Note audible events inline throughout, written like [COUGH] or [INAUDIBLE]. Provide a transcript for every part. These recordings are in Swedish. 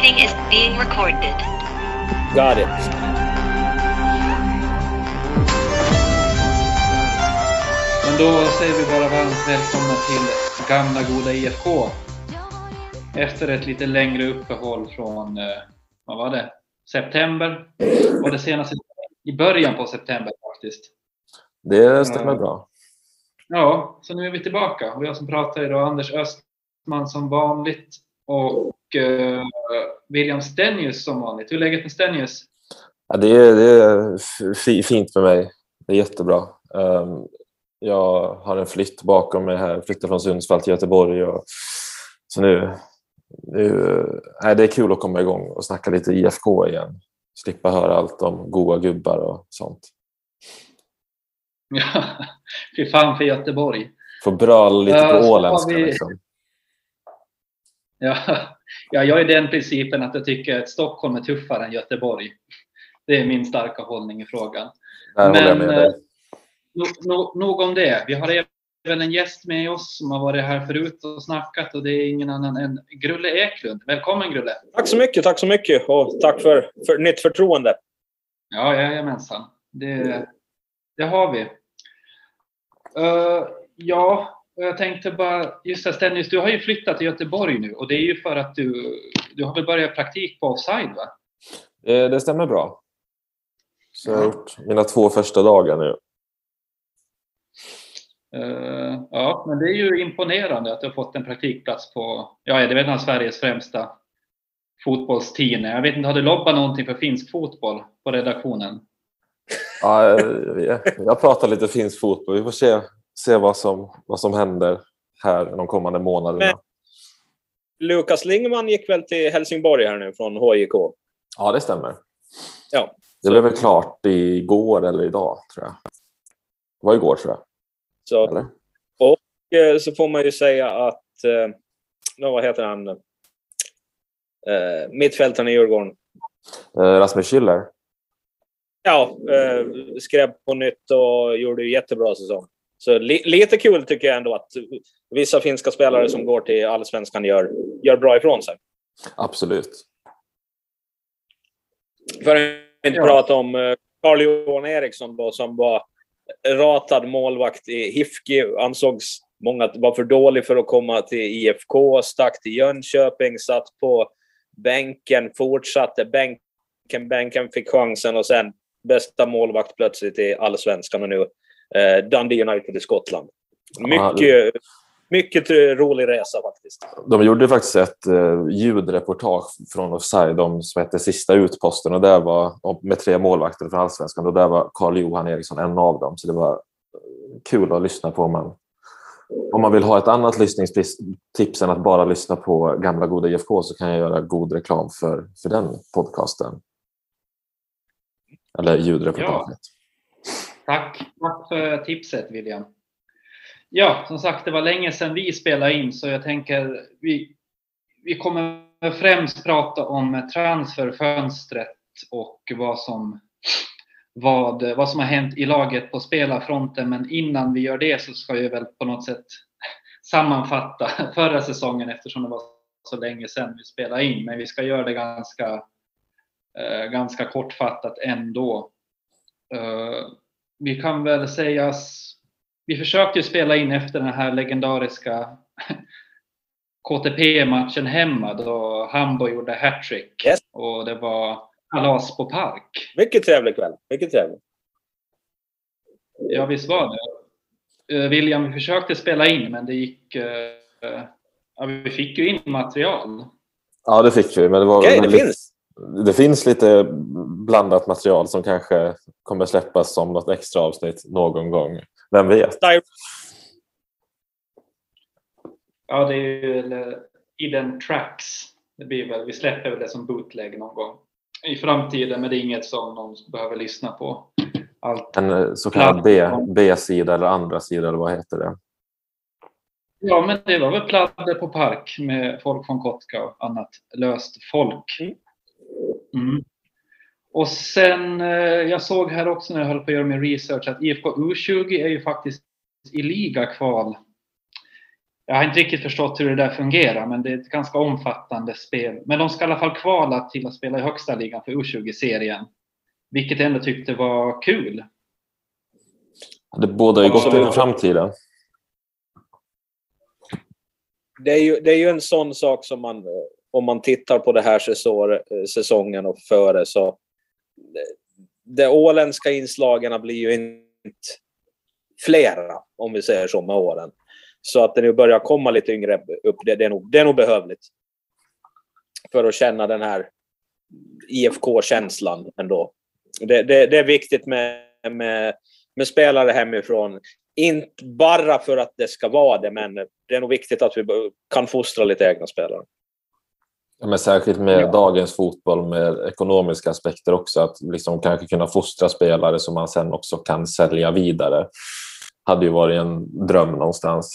meeting is being recorded. Got it. Men då säger vi bara varmt välkomna till gamla goda IFK. Efter ett lite längre uppehåll från, eh, vad var det, september? Var det senaste i början på september faktiskt. Det stämmer bra. Ja, så nu är vi tillbaka. Och jag som pratar idag, Anders Östman som vanligt och eh, William Stenius som vanligt. Hur är läget med Stenius? Ja, det, är, det är fi- fint för mig. Det är jättebra. Um, jag har en flytt bakom mig här. Flyttade från Sundsvall till Göteborg. Och, så nu, nu nej, det är kul att komma igång och snacka lite IFK igen. Slippa höra allt om goa gubbar och sånt. Ja, fy fan för Göteborg. Få bröla lite på har åländska. vi- Liksom. Ja, [LAUGHS] ja, jag är den principen att jag tycker att Stockholm är tuffare än Göteborg. Det är min starka hållning i frågan. Där håller jag med eh, dig. no, no, nog om det. Vi har även en gäst med oss som har varit här förut och snackat och det är ingen annan än Grulle Eklund. Välkommen Grulle! Tack så mycket, tack så mycket och tack för, för nytt förtroende. Ja, jajamensan. Det, det har vi. Eh, ja, jag tänkte bara, just det Stennis, du har ju flyttat till Göteborg nu och det är ju för att du, du har väl börjat praktik på offside va? Det, det stämmer bra. Så jag har gjort mina två första dagar nu. Eh, ja, men det är ju imponerande att du har fått en praktikplats på, ja, det är väl Sveriges främsta fotbollsteam. Jag vet inte, har du lobbat någonting för finsk fotboll på redaktionen? Ja, jag, jag pratar lite finsk fotboll. Vi får se, se vad, som, vad som händer här de kommande månaderna. Men- Lukas Lingman gick väl till Helsingborg här nu från HJK? Ja, det stämmer. Ja. Det blev väl klart igår eller idag, tror jag. Det var igår, tror jag. Så, Eller? eh, så får man ju säga att, eh, nå, vad heter han, eh, mittfältaren i Djurgården, Eh, Rasmus Schüller. ja, eh, skrev på nytt och gjorde jättebra säsong. Så li, lite kul tycker jag ändå att vissa finska spelare som går till allsvenskan gör, gör bra ifrån sig. Absolut. För att inte Ja. prata om eh, Carl-Johan Eriksson då, som var ratad målvakt i HIFK. Ansågs många var för dålig för att komma till IFK, stack till Jönköping, satt på bänken, fortsatte bänken, bänken fick chansen och sen bästa målvakt plötsligt i allsvenskan och nu eh, Dundee United i Skottland. Ja, Mycket, mycket rolig resa faktiskt. De gjorde faktiskt ett eh, ljudreportage från Offside de som hette Sista utposten och där var, med tre målvakter från Allsvenskan och där var Carl-Johan Eriksson en av dem. Så det var eh, kul att lyssna på om man, om man vill ha ett annat lyssningstips än att bara lyssna på gamla goda IFK så kan jag göra god reklam för, för den podcasten. Eller ljudreportaget. Tack. Tack för tipset William. Ja, som sagt, det var länge sedan vi spelade in så jag tänker vi, vi kommer främst prata om transferfönstret och vad som, vad, vad som har hänt i laget på spelarfronten. Men innan vi gör det så ska jag väl på något sätt sammanfatta [LAUGHS] förra säsongen eftersom det var så länge sedan vi spelade in. Men vi ska göra det ganska, eh, ganska kortfattat ändå. Eh, vi kan väl säga vi försökte ju spela in efter den här legendariska [LAUGHS] KTP-matchen hemma då Hamburg gjorde hattrick Yes. och det var kalas på park. Mycket trevlig kväll. Mycket trevlig. Ja, visst var det. Eh, William, vi försökte spela in men det gick... eh, Ja, vi fick ju in material. Ja, det fick vi. Men det, var Okej, det väldigt- finns. Det finns lite blandat material som kanske kommer släppas som något extra avsnitt någon gång. Vem vet? Ja, det är ju Eden Tracks. Det blir väl, vi släpper väl det som bootleg någon gång i framtiden, men det är inget som någon behöver lyssna på. Allt. En eh, så kallad B- B-sida eller andra sida eller vad heter det? Ja, men det var väl pladder på park med folk från Kotka och annat löst folk. Mm. Och sen, eh, jag såg här också när jag höll på att göra min research att IFK U20 är ju faktiskt i ligakval. Jag har inte riktigt förstått hur det där fungerar, men det är ett ganska omfattande spel. Men de ska i alla fall kvala till att spela i högsta ligan för U20-serien. Vilket jag ändå tyckte var kul. Det bådar ju gott inför framtiden. Det är, ju, det är ju en sån sak som man, om man tittar på det här säsor, säsongen och före, så de åländska inslagen blir ju inte flera, om vi säger så, med åren. Så att det nu börjar komma lite yngre upp, det, det, är, nog, det är nog behövligt. För att känna den här IFK-känslan ändå. Det, det, det är viktigt med, med, med spelare hemifrån. Inte bara för att det ska vara det, men det är nog viktigt att vi kan fostra lite egna spelare. Ja, Men särskilt med Ja. dagens fotboll med ekonomiska aspekter också. Att liksom kanske kunna fostra spelare som man sen också kan sälja vidare. hade ju varit en dröm någonstans.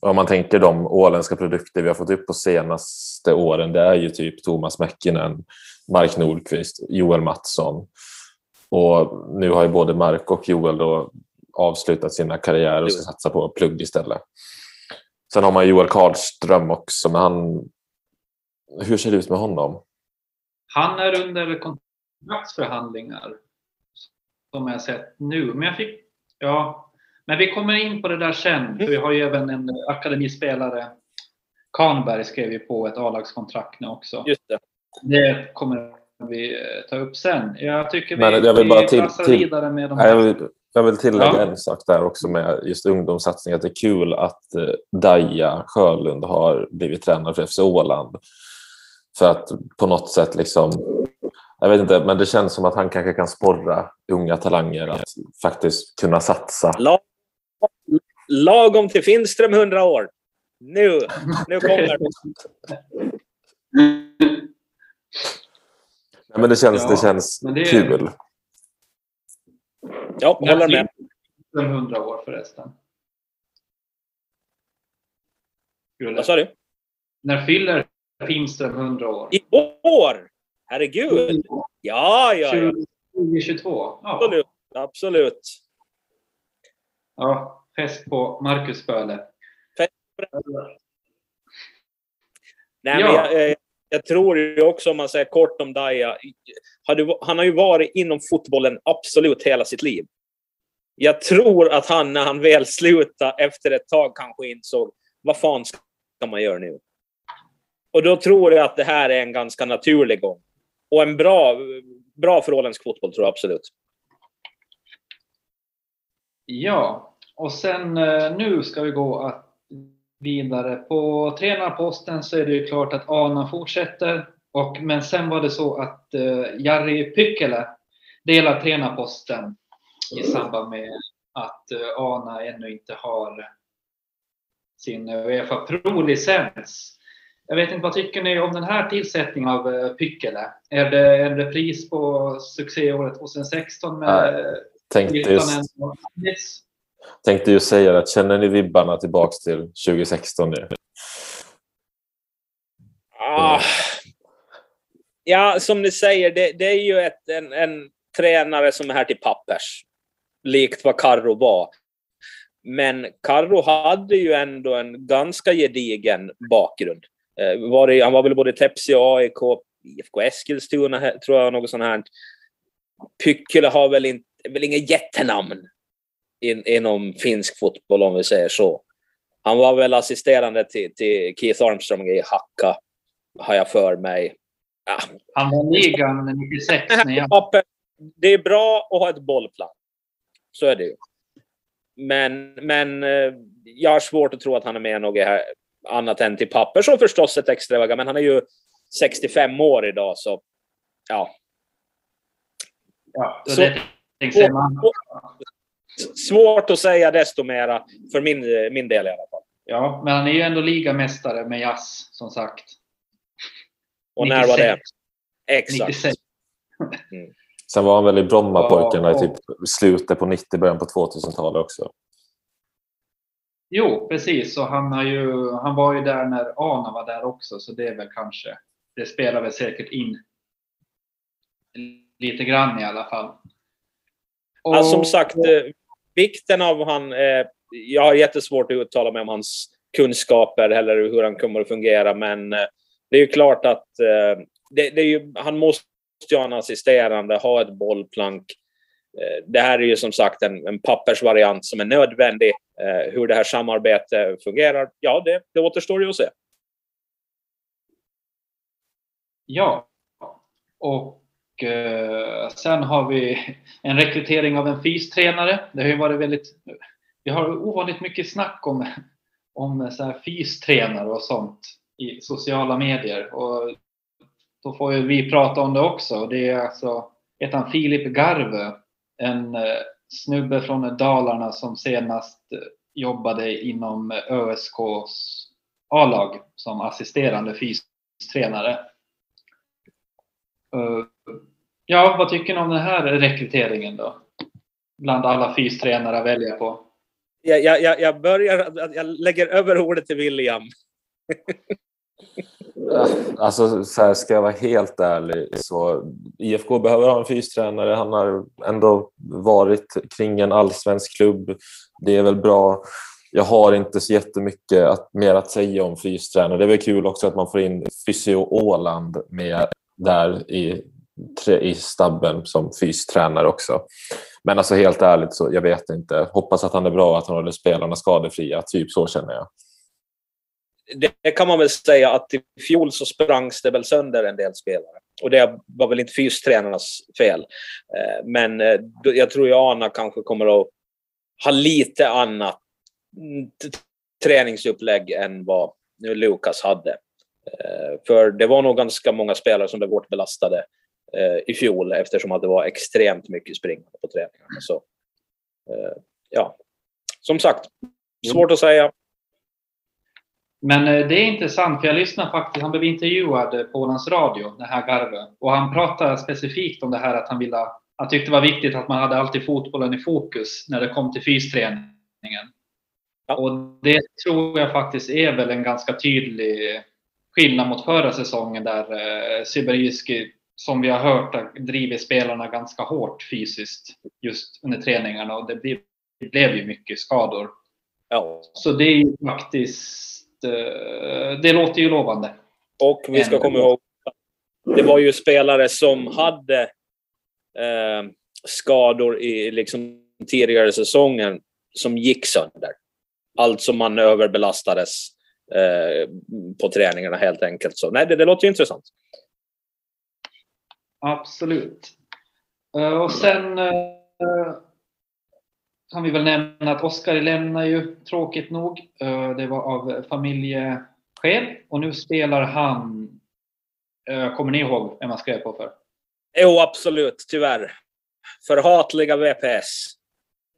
Om man tänker de åländska produkter vi har fått upp på senaste åren. Det är ju typ Thomas Mäkinen, Mark Nordqvist, Joel Mattsson. Och nu har ju både Mark och Joel då avslutat sina karriärer och ska satsa på plugg istället. Sen har man Joel Karlström också, men han... Hur ser det ut med honom? Han är under kontraktsförhandlingar. Som jag sett nu. Men jag fick... Ja. Men vi kommer in på det där sen. För vi har ju även en akademispelare. Kahnberg skrev ju på ett A-lagskontrakt nu också. Just det. Det kommer vi eh, ta upp sen. Jag tycker vi, Men jag vill bara vi till- till- vidare med de Nej, Jag här. vill, jag vill tillägga Ja. en sak där också med just ungdomssatsning. Att det är kul att eh, Daja Sjölund har blivit tränare för FC Åland. För att på något sätt liksom... Jag vet inte, men det känns som att han kanske kan sporra unga talanger att faktiskt kunna satsa. Lag, lagom till Finström 100 år. Nu, nu kommer det. Nej, men det känns, Ja, det känns men det kul. Ja, håller med. 100 år förresten. Vad sa du? När fyller Finström 100 år? I år! Herregud! Ja, ja, ja. 2022? Ja. Absolut. Absolut. ja. Fest på Marcus Böhle. Fest Nej, Ja. men jag, eh, jag tror ju också, om man säger kort om hade, han har ju varit inom fotbollen absolut hela sitt liv. Jag tror att han, när han väl slutade efter ett tag, kanske insåg vad fan ska man göra nu? Och då tror jag att det här är en ganska naturlig gång. Och en bra, bra för åländsk fotboll, tror jag absolut. Ja, och sen eh, nu ska vi gå att vidare. På tränarposten så är det ju klart att Ana fortsätter. Och, men sen var det så att uh, Jari Pykkelä delar tränarposten i samband med att eh, uh, Ana ännu inte har sin Uefa Pro-licens. Jag vet inte, vad tycker ni om den här tillsättningen av eh, Pykälä? Är det en repris på succéåret 2016 med Tänkte just, tänkte ju säga det, att känner ni vibbarna tillbaks till 2016 nu? Ah. Ja, som ni säger, det, det är ju ett, en, en tränare som är här till pappers. Likt vad Karro var. Men Karro hade ju ändå en ganska gedigen bakgrund. Eh, var det, han var väl både Tepsi och AIK, IFK Eskilstuna tror jag, något sånt här. Pykälä har väl, inte, väl inget jättenamn in, inom finsk fotboll om vi säger så. Han var väl assisterande till, till Keith Armstrong i Hacka, har jag för mig. Ja, Han var ligan 96 när jag... Papper, det är bra att ha ett bollplan. Så är det ju. Men, men eh, jag har svårt att tro att han är med något här annat än till papper. Så förstås ett extra väga, men han är ju 65 år idag så ja. Ja, Så- så Svårt att säga desto mera för min, min del i alla fall. Ja, men han är ju ändå ligamästare med jazz, som sagt. Och när var det? 96. Exakt. 96. Sen var han väl i Brommapojkarna Ja, i typ slutet på 90, början på 2000-talet också. Jo, precis. Och han, har ju, han var ju där när Ana var där också, så det är väl kanske... Det spelar väl säkert in lite grann i alla fall. Och, Alltså, som sagt, eh, vikten av han... Eh, jag har jättesvårt att uttala mig om hans kunskaper eller hur han kommer att fungera. Men det är ju klart att det, det är ju, han måste ju ha en assisterande, ha ett bollplank. Det här är ju som sagt en, en pappersvariant som är nödvändig. Eh, hur det här samarbetet fungerar, ja, det, det återstår ju att se. Ja, och eh, sen har vi en rekrytering av en fystränare. Det har ju varit väldigt, vi har ovanligt mycket snack om, om så här fystränare och sånt i sociala medier. Och då får ju vi prata om det också. Det är alltså, heter han Filip Garve, en eh, snubbe från Dalarna som senast eh, jobbade inom eh, ÖSKs A-lag som assisterande fystränare. Eh, ja, vad tycker ni om den här rekryteringen då? Bland alla fystränare att välja på. Jag, jag, jag börjar, jag lägger över ordet till William. [LAUGHS] Äh, alltså, så här, ska jag vara helt ärlig så IFK behöver ha en fystränare. Han har ändå varit kring en allsvensk klubb. Det är väl bra. Jag har inte så jättemycket att, mer att säga om fystränare. Det är väl kul också att man får in Fysio Åland med där i, i stabben som fystränare också. Men alltså helt ärligt, så jag vet inte. Hoppas att han är bra och att han håller spelarna skadefria. Typ så känner jag. Det kan man väl säga att i fjol så sprangs det väl sönder en del spelare. Och det var väl inte fystränarnas fel. Eh, men eh, jag tror ju Ana kanske kommer att ha lite annat träningsupplägg än vad Lukas hade. Eh, för det var nog ganska många spelare som blev hårt belastade i fjol eftersom att det var extremt mycket springande på träningarna. Så, ja, som sagt, svårt att säga. Men det är intressant, för jag lyssnade faktiskt, han blev intervjuad på Ålands Radio, det här Garve, och han pratade specifikt om det här att han ville, han tyckte det var viktigt att man hade alltid fotbollen i fokus när det kom till fysträningen. Ja. Och det tror jag faktiskt är väl en ganska tydlig skillnad mot förra säsongen där eh, Sibirjski, som vi har hört, driver spelarna ganska hårt fysiskt just under träningarna och det blev, det blev ju mycket skador. Ja. Så det är ju faktiskt, eh, det låter ju lovande. Och vi ska komma ihåg, det var ju spelare som hade eh, skador i liksom tidigare säsongen som gick sönder. Alltså man överbelastades Eh, på träningarna helt enkelt. Så nej, det, det låter ju intressant. Absolut. Uh, och sen uh, kan vi väl nämna att Oskar lämnar ju tråkigt nog. Uh, det var av familjeskäl och nu spelar han. kommer ni ihåg vem han skrev på för? Jo, absolut. Tyvärr. Förhatliga VPS.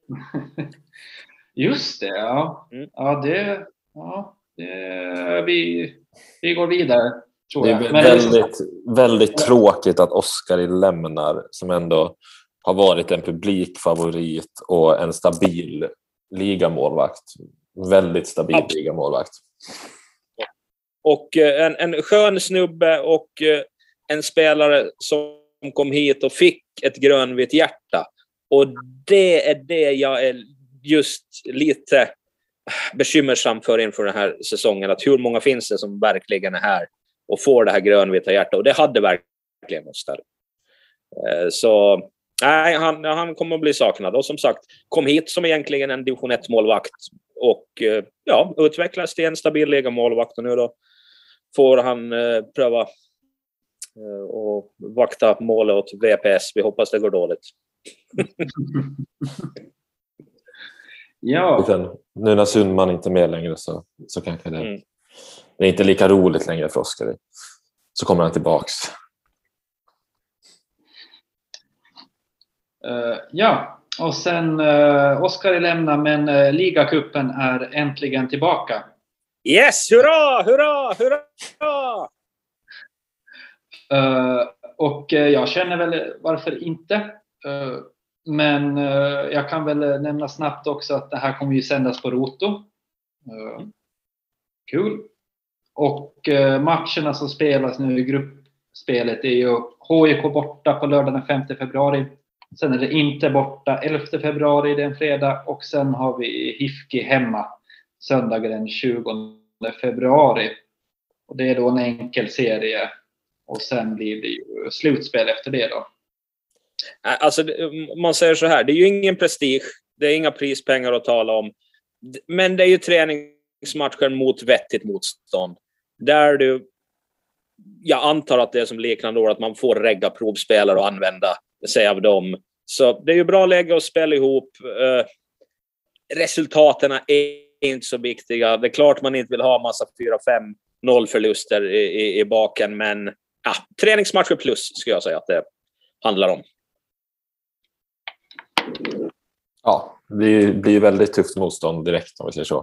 [LAUGHS] Just det, ja. Mm. Ja, det... Ja. Eh, vi, vi går vidare. Tror det är jag. väldigt, väldigt tråkigt att Oskar lämnar som ändå har varit en publikfavorit och en stabil ligamålvakt. Väldigt stabil Absolut. ligamålvakt. Och eh, en, en skön snubbe och eh, en spelare som kom hit och fick ett grönvitt hjärta. Och det är det jag är just lite bekymmersam för inför den här säsongen. Att hur många finns det som verkligen är här och får det här grönvita hjärtat? Och det hade verkligen Öster. Eh, så nej, han, han kommer att bli saknad. Och som sagt, kom hit som egentligen en division 1-målvakt och eh, ja, utvecklades till en stabil ligamålvakt. Och nu då får han eh, pröva och vakta målet åt VPS. Vi hoppas det går dåligt. [LAUGHS] Ja. Sen, nu när Sundman inte är med längre så, så kanske det, mm. det är inte lika roligt längre för Oskar. Så kommer han tillbaks. Ja, och sen uh, Oskar lämnar men uh, ligacupen är äntligen tillbaka. Yes, hurra, hurra, hurra! Uh, och jag känner väl varför inte. Men eh, jag kan väl nämna snabbt också att det här kommer ju sändas på Roto. Eh, kul! Och eh, matcherna som spelas nu i gruppspelet är ju HIK borta på lördag den 5 februari. Sen är det inte borta 11 februari, det är en fredag. Och sen har vi HIFKI hemma söndagen den 20 februari. Och det är då en enkel serie och sen blir det ju slutspel efter det då. Alltså, man säger så här, det är ju ingen prestige, det är inga prispengar att tala om. Men det är ju träningsmatcher mot vettigt motstånd. Där du, jag antar att det är som liknande år, att man får regga provspelare och använda sig av dem. Så det är ju bra läge att spela ihop. Eh, Resultaten är inte så viktiga. Det är klart man inte vill ha massa 4-5 förluster i, i, i baken, men ja, träningsmatcher plus skulle jag säga att det handlar om. Ja, det blir väldigt tufft motstånd direkt om vi säger så.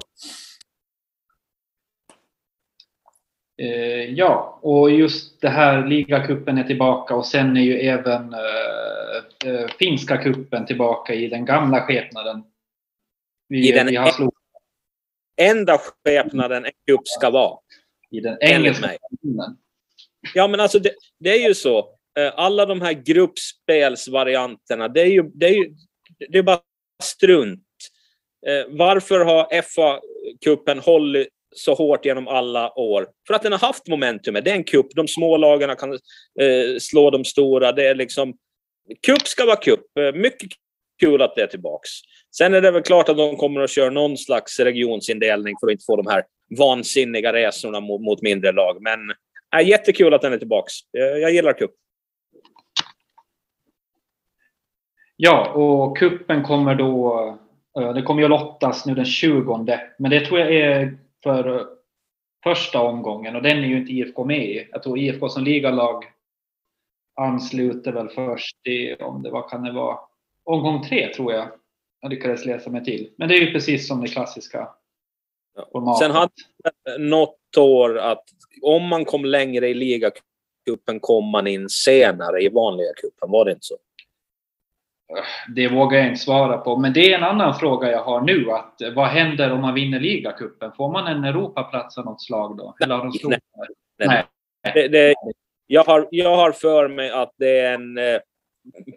Eh, ja, och just det här ligacupen är tillbaka och sen är ju även eh, eh finska kuppen tillbaka i den gamla skepnaden. Vi, I den vi har slog... enda skepnaden en cup ska vara. I den engelska kuppen. Ja, men alltså det, det, är ju så. Eh, alla de här gruppspelsvarianterna, det är ju, det är ju det är bara strunt. Eh, varför har FA-cupen hållit så hårt genom alla år? För att den har haft momentum. Det är en cup. De små lagarna kan eh, slå de stora. Det är liksom... Cup ska vara cup. Eh, mycket kul att det är tillbaks. Sen är det väl klart att de kommer att köra någon slags regionsindelning för att inte få de här vansinniga resorna mot, mot mindre lag. Men äh, jättekul att den är tillbaks. Jag, jag gillar cup. Ja, och kuppen kommer då... Det kommer ju att lottas nu den 20. Men det tror jag är för första omgången och den är ju inte IFK med i. Jag tror IFK som ligalag ansluter väl först i, om det var, kan det vara, omgång tre tror jag. Jag lyckades läsa mig till. Men det är ju precis som det klassiska formatet. Sen hade något år att om man kom längre i ligacupen kom man in senare i vanliga cupen. Var det inte så? Det vågar jag inte svara på, men det är en annan fråga jag har nu. Att, vad händer om man vinner ligacupen? Får man en Europaplats av något slag då? Eller har de nej, nej, nej. Det, det, jag, har, jag har för mig att det är en eh,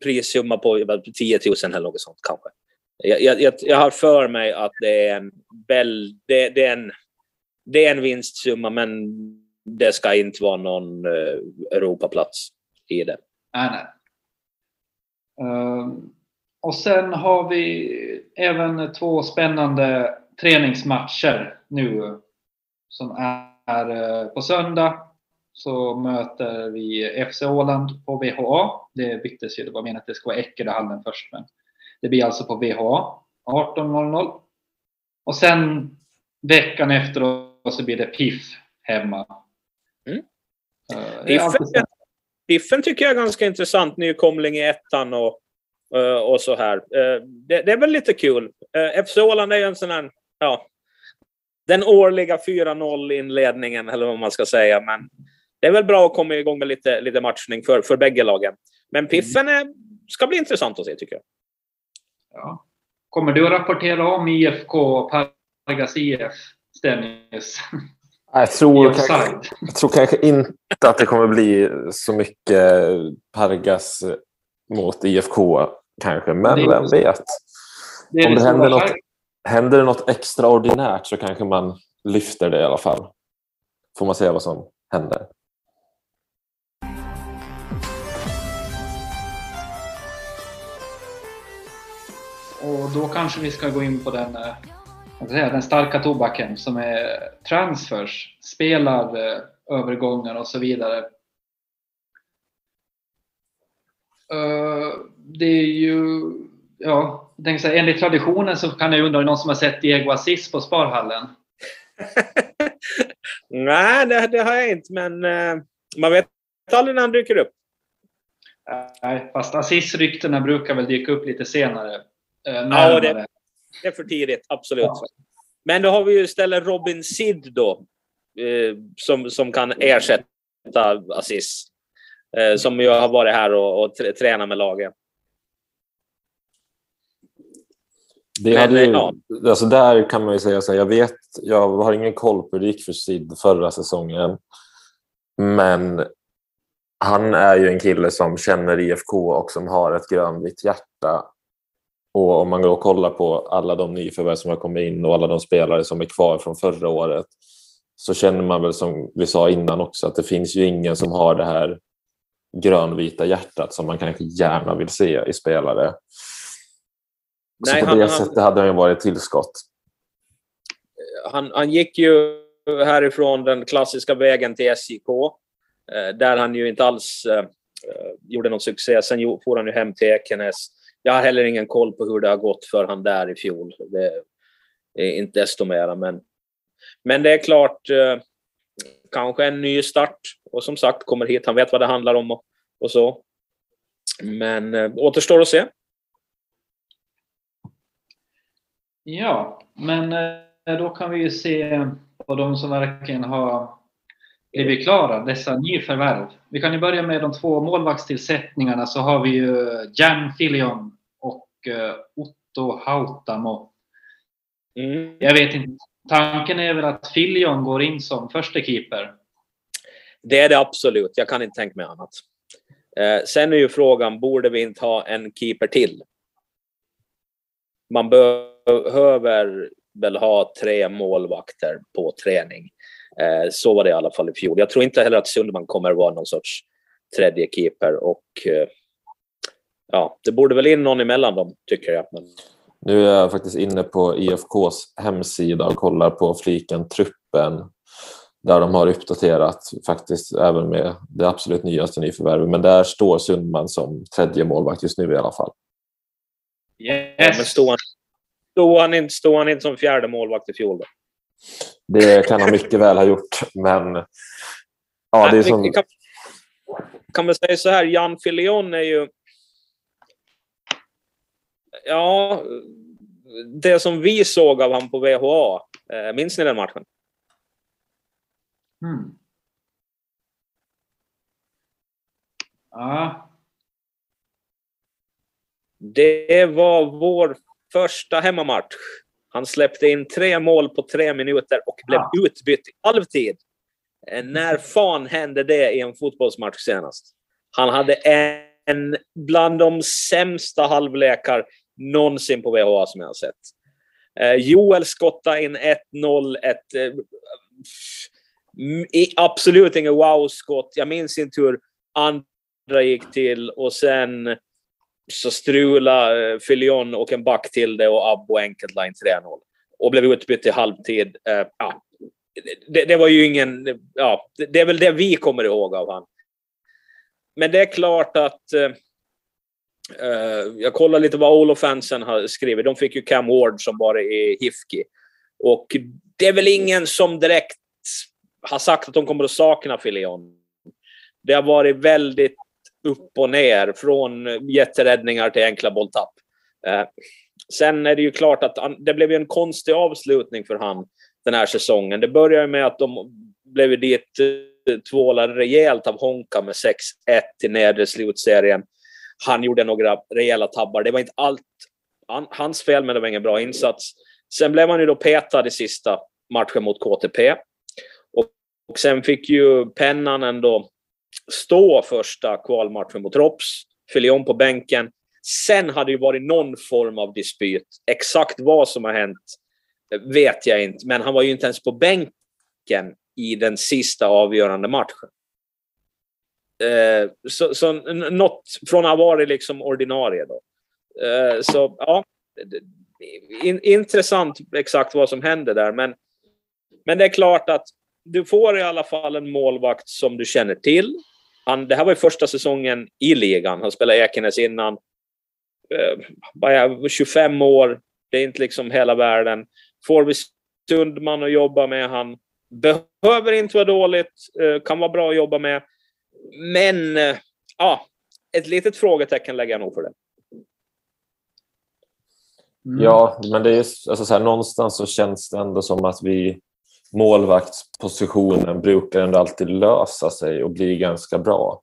prissumma på 10 000 eller något sånt kanske. Jag, jag, jag, har för mig att det är en, väl, det, det, är en, det är en vinstsumma, men det ska inte vara någon eh, Europaplats i det. Nej, nej. Ehm, och sen har vi även två spännande träningsmatcher nu som är eh, på söndag så möter vi FC Åland på VHA. Det byttes ju, det var meningen att det skulle vara Eckeröhallen först men det blir alltså på VHA 18.00. Och sen veckan efter så blir det PIF hemma. Mm. Uh, Biffen tycker jag är ganska intressant, nykomling i ettan och, eh, och så här. Eh, det, det är väl lite kul. Eh, FC Åland är ju en sån här, ja, den årliga 4-0 inledningen eller vad man ska säga. Men det är väl bra att komma igång med lite, lite matchning för, för bägge lagen. Men Piffen är, ska bli intressant att se tycker jag. Ja. Kommer du att rapportera om IFK Pargas IF, Stennis? Jag tror, kanske, jag tror kanske inte att det kommer bli så mycket Pargas mot IFK kanske, men vem vet? Det Om det händer något, händer det något extraordinärt så kanske man lyfter det i alla fall. Får man se vad som händer. Och då kanske vi ska gå in på den eh, säga, den starka tobaken som är transfers, spelarövergångar och så vidare. Eh, det är ju, ja, jag tänker så här, enligt traditionen så kan jag undra om någon som har sett Diego Assis på Sparhallen? [LAUGHS] Nej, det, det, har jag inte, men uh, man vet aldrig när han dyker upp. Nej, fast Assis-ryktena brukar väl dyka upp lite senare. Ja, det, det är för tidigt, absolut. Ja. Men då har vi ju istället Robin Sid då, eh, som, som kan ersätta Aziz. Eh, som ju har varit här och, och tränat med laget. Det Men, hade ju, ja. alltså där kan man ju säga så här, jag vet, jag har ingen koll på hur det gick för Sid förra säsongen. Men han är ju en kille som känner IFK och som har ett grönvitt hjärta Och om man då kollar på alla de nyförvärv som har kommit in och alla de spelare som är kvar från förra året så känner man väl som vi sa innan också att det finns ju ingen som har det här grönvita hjärtat som man kanske gärna vill se i spelare. Nej, så på han, det sättet hade han ju varit tillskott. Han, han gick ju härifrån den klassiska vägen till SJK, eh, där han ju inte alls eh, gjorde någon succé. Sen for han ju hem till Ekenäs. Jag har heller ingen koll på hur det har gått för han där i fjol. Det är inte desto mera, men, men det är klart, eh, kanske en ny start. Och som sagt, kommer hit, han vet vad det handlar om och, och så. Men eh, återstår att se. Ja, men eh, då kan vi ju se på de som verkligen har blivit klara, dessa nyförvärv. Vi kan ju börja med de två målvaktstillsättningarna så har vi ju Jan Filion och äh, Otto Hautamo. Mm. Jag vet inte, tanken är väl att Filion går in som första keeper det är det absolut. Jag kan inte tänka mig annat. Eh, sen är ju frågan, borde vi inte ha en keeper till? Man behöver väl ha tre målvakter på träning. Eh, så var det i alla fall i fjol. Jag tror inte heller att Sundman kommer att vara någon sorts tredje keeper och eh, ja, det borde väl in någon emellan dem, tycker jag. Men... Nu är jag faktiskt inne på IFKs hemsida och kollar på fliken truppen där de har uppdaterat faktiskt även med det absolut nyaste nyförvärvet. Men där står Sundman som tredje målvakt just nu i alla fall. Yes. Ja, men stod, han, stod, han inte, stod han inte som fjärde målvakt i fjol? Då? Det kan han mycket väl ha gjort, men... Ja, det är som... kan, kan man säga så här, Jan Filion är ju... Ja, det som vi såg av honom på VHA, eh, minns ni den matchen? Mm. Ja. Det var vår första hemmamatch. Han släppte in tre mål på tre minuter och blev ja. utbytt i halvtid. Eh, när fan hände det i en fotbollsmatch senast? Han hade en bland de sämsta halvlekar någonsin på VHA som jag har sett. Eh, Joel skottade in 1-0, ett eh, absolut inget wow-skott. Jag minns inte hur andra gick till och sen så strula eh, Filion och en back till det och Abbo enkelt line 3-0. Och blev utbytt i halvtid. Eh, ja. det, det, var ju ingen... Ja, det, är väl det vi kommer ihåg av han. Men det är klart att... Uh, jag kollar lite vad Olofansen har skrivit. De fick ju Cam Ward som var i Hifki. Och det är väl ingen som direkt har sagt att de kommer att sakna Filion. Det har varit väldigt upp och ner från jätteräddningar till enkla bolltapp. Eh, sen är det ju klart att det blev en konstig avslutning för han den här säsongen. Det började med att de blev dit eh, tvålade rejält av Honka med 6-1 i nedre slutserien. Han gjorde några rejäla tabbar. Det var inte allt hans fel, men det var ingen bra insats. Sen blev han ju då petad i sista matchen mot KTP. Och sen fick ju Pennan ändå stå första kvalmatchen mot Rops, Filion på bänken. Sen hade det varit någon form av dispyt. Exakt vad som har hänt vet jag inte, men han var ju inte ens på bänken i den sista avgörande matchen. Eh, så, så något från att ha varit liksom ordinarie då. Eh, så ja, in, intressant exakt vad som hände där, men, men det är klart att du får i alla fall en målvakt som du känner till. Han, det här var ju första säsongen i ligan. Han spelade Ekenäs innan. Eh, bara 25 år. Det är inte liksom hela världen. Får vi Sundman att jobba med. Han behöver inte vara dåligt. Eh, kan vara bra att jobba med. Men eh, ja, ett litet frågetecken lägger jag nog för det. Mm. Ja, men det är alltså så här, någonstans så känns det ändå som att vi målvaktspositionen brukar ändå alltid lösa sig och bli ganska bra.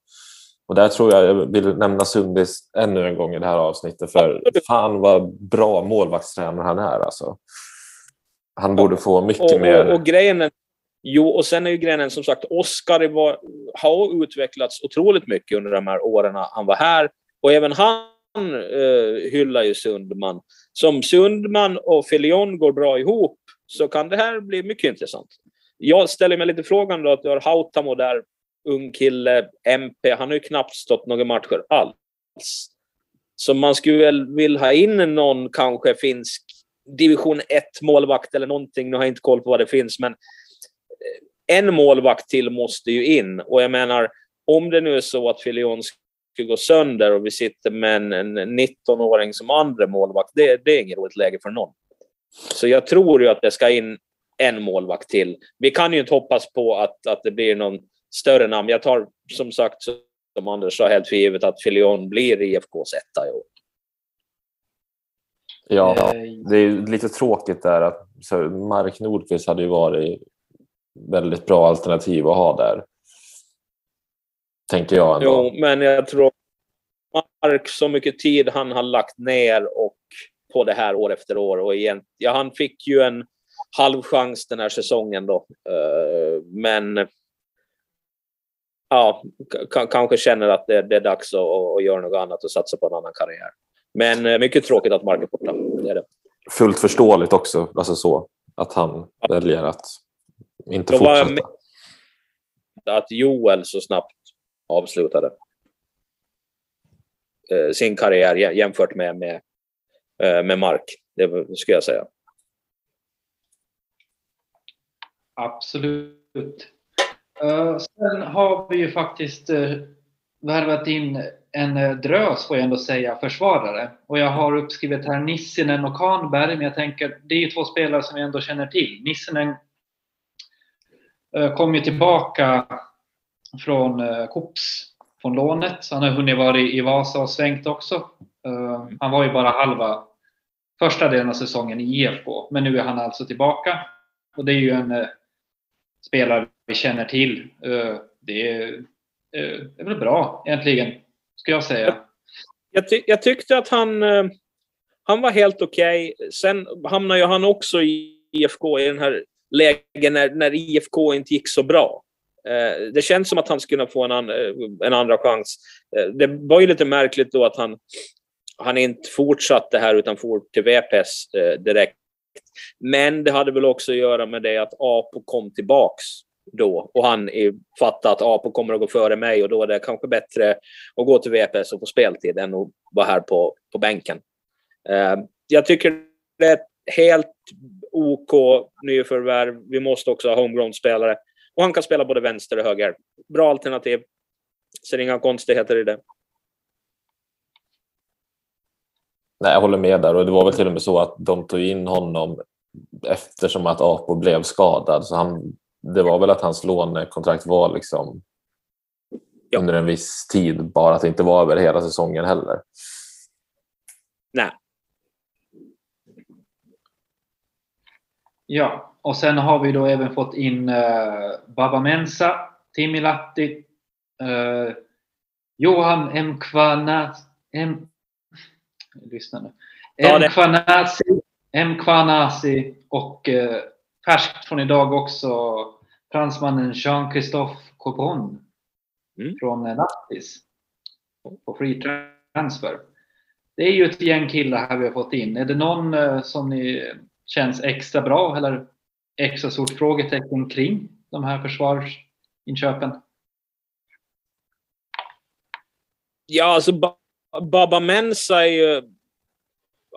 Och där tror jag jag vill nämna Sundis ännu en gång i det här avsnittet för fan vad bra målvaktstränare han är alltså. Han borde få mycket och, mer... Och, och grejen Jo, och sen är ju grejen som sagt, Oskar har utvecklats otroligt mycket under de här åren han var här. Och även han uh, hyllar ju Sundman. Som Sundman och Filion går bra ihop så kan det här bli mycket intressant. Jag ställer mig lite frågan då att du har Hautamo där, ung kille, MP. Han har ju knappt stått några matcher alls. Så man skulle väl vilja ha in någon kanske finsk division 1-målvakt eller någonting. Nu har jag inte koll på vad det finns, men eh, en målvakt till måste ju in. Och jag menar, om det nu är så att Filion skulle gå sönder och vi sitter med en, en 19-åring som andra målvakt, det, det är inget roligt läge för någon. Så jag tror ju att det ska in en målvakt till. Vi kan ju inte hoppas på att, att det blir någon större namn. Jag tar som sagt, som Anders sa, helt för givet att Filion blir IFKs etta i år. Ja, eh, det är lite tråkigt där att Mark Nordqvist hade ju varit väldigt bra alternativ att ha där. Tänker jag ändå. Jo, men jag tror Mark, så mycket tid han har lagt ner och på det här år efter år. Och igen, ja, han fick ju en halv chans den här säsongen då. Uh, men ja, kanske känner att det, det är dags att, att, göra något annat och satsa på en annan karriär. Men uh, mycket tråkigt att Mark är borta. Det är det. Fullt förståeligt också, alltså så, att han ja. väljer att inte då fortsätta. Att Joel så snabbt avslutade uh, sin karriär jämfört med, med, Eh, med Mark, det skulle jag säga. Absolut. Eh, sen har vi ju faktiskt eh, värvat in en drös, får jag ändå säga, försvarare. Och jag har uppskrivit här Nissinen och Kahnberg, men jag tänker det är ju två spelare som jag ändå känner till. Nissinen kom ju tillbaka från Kops, från lånet, så han har hunnit vara i Vasa och svängt också. Ehm, han var ju bara halva första delen av säsongen i IFK, men nu är han alltså tillbaka. Och det är ju en eh, spelare vi känner till. Ehm, det är, eh, det är väl bra egentligen, ska jag säga. Jag, ty jag tyckte att han, eh, han var helt okej. Okay. Sen hamnade ju han också i IFK i den här lägen när, när IFK inte gick så bra. Eh, det känns som att han skulle kunna få en, an, eh, en andra chans. Eh, det var ju lite märkligt då att han, han inte fortsatte här utan for till VPS direkt men det hade väl också att göra med det att Apo kom tillbaks då och han fattade att Apo kommer att gå före mig och då är det kanske bättre att gå till VPS och få speltid än att vara här på, på bänken. Jag tycker det är ett helt OK nyförvärv. Vi måste också ha homegrown-spelare. Och han kan spela både vänster och höger. Bra alternativ. Ser inga konstigheter i det. Nej, jag håller med där och det var väl till och med så att de tog in honom eftersom att Apo blev skadad. Så han, det var väl att hans lånekontrakt var liksom ja. under en viss tid, bara att det inte var över hela säsongen heller. Nej. Ja, och sen har vi då även fått in uh, Baba Mensa, Timi Latti, uh, Johan Mkwana, M lyssna nu. M. Kwanasi, och eh, färskt från idag också fransmannen Jean-Christophe Copon mm. från eh, Nattis på free transfer. Det är ju ett gäng killar här vi har fått in. Är det någon eh, som ni känns extra bra eller extra stort frågetecken kring de här försvarsinköpen? Ja, alltså Baba Mensa är ju...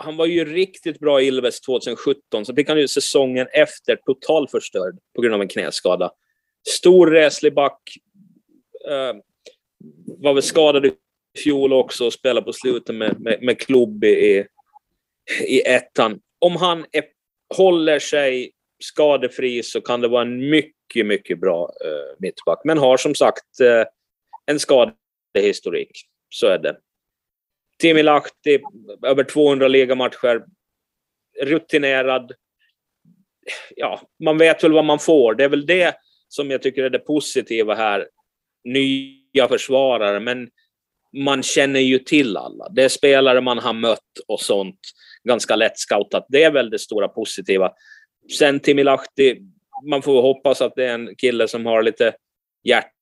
Han var ju riktigt bra i Ilves 2017, så fick han ju säsongen efter totalförstörd på grund av en knäskada. Stor reslig back. Eh, var väl skadad i fjol också och spelade på slutet med, med, med klubb i, i ettan. Om han är, håller sig skadefri så kan det vara en mycket, mycket bra uh, mittback. Men har som sagt uh, en skadehistorik. Så är det. Timi Lahti, över 200 ligamatcher. Rutinerad. Ja, man vet väl vad man får. Det är väl det som jag tycker är det positiva här. Nya försvarare, men man känner ju till alla. Det är spelare man har mött och sånt. Ganska lätt scoutat. Det är väl det stora positiva. Sen Timilahti, man får hoppas att det är en kille som har lite hjärta,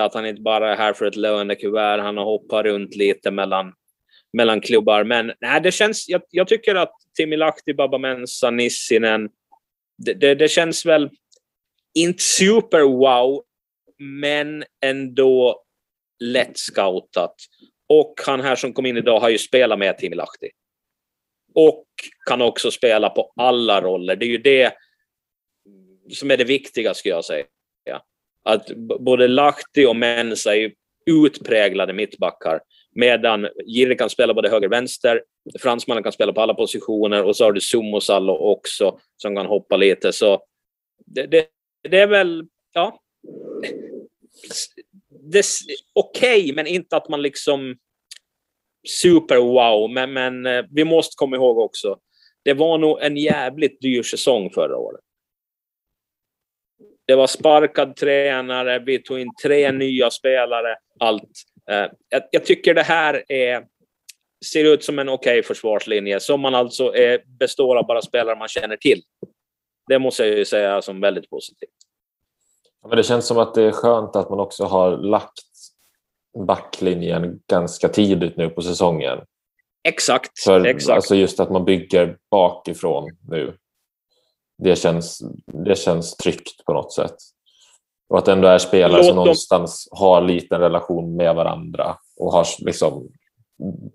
att han inte bara är här för ett lönekuvert. Han har hoppat runt lite mellan mellan klubbar. Men nej, det känns, jag, jag tycker att Timilahti, Lahti, Nissinen, det, det, det känns väl inte super wow, men ändå lätt scoutat. Och han här som kom in idag har ju spelat med Timilahti. Och kan också spela på alla roller. Det är ju det som är det viktiga, skulle jag säga. Att både Lahti och Mensa är utpräglade mittbackar. Medan Jirre kan spela både höger och vänster. Fransmannen kan spela på alla positioner och så har du Sumosalo också som kan hoppa lite. Så det, det, det är väl, ja. Okej, okay, men inte att man liksom super wow. Men, men eh, vi måste komma ihåg också, det var nog en jävligt dyr säsong förra året. Det var sparkad tränare, vi tog in tre nya spelare, allt. Eh, jag, jag tycker det här är, ser ut som en okej okay försvarslinje, som man alltså är, består av bara spelare man känner till. Det måste jag ju säga som väldigt positivt. Men det känns som att det är skönt att man också har lagt backlinjen ganska tidigt nu på säsongen. Exakt. För, exakt. Alltså just att man bygger bakifrån nu. Det känns, det känns tryggt på något sätt. Och att det ändå är spelare Låt som dem. någonstans har liten relation med varandra. och har liksom,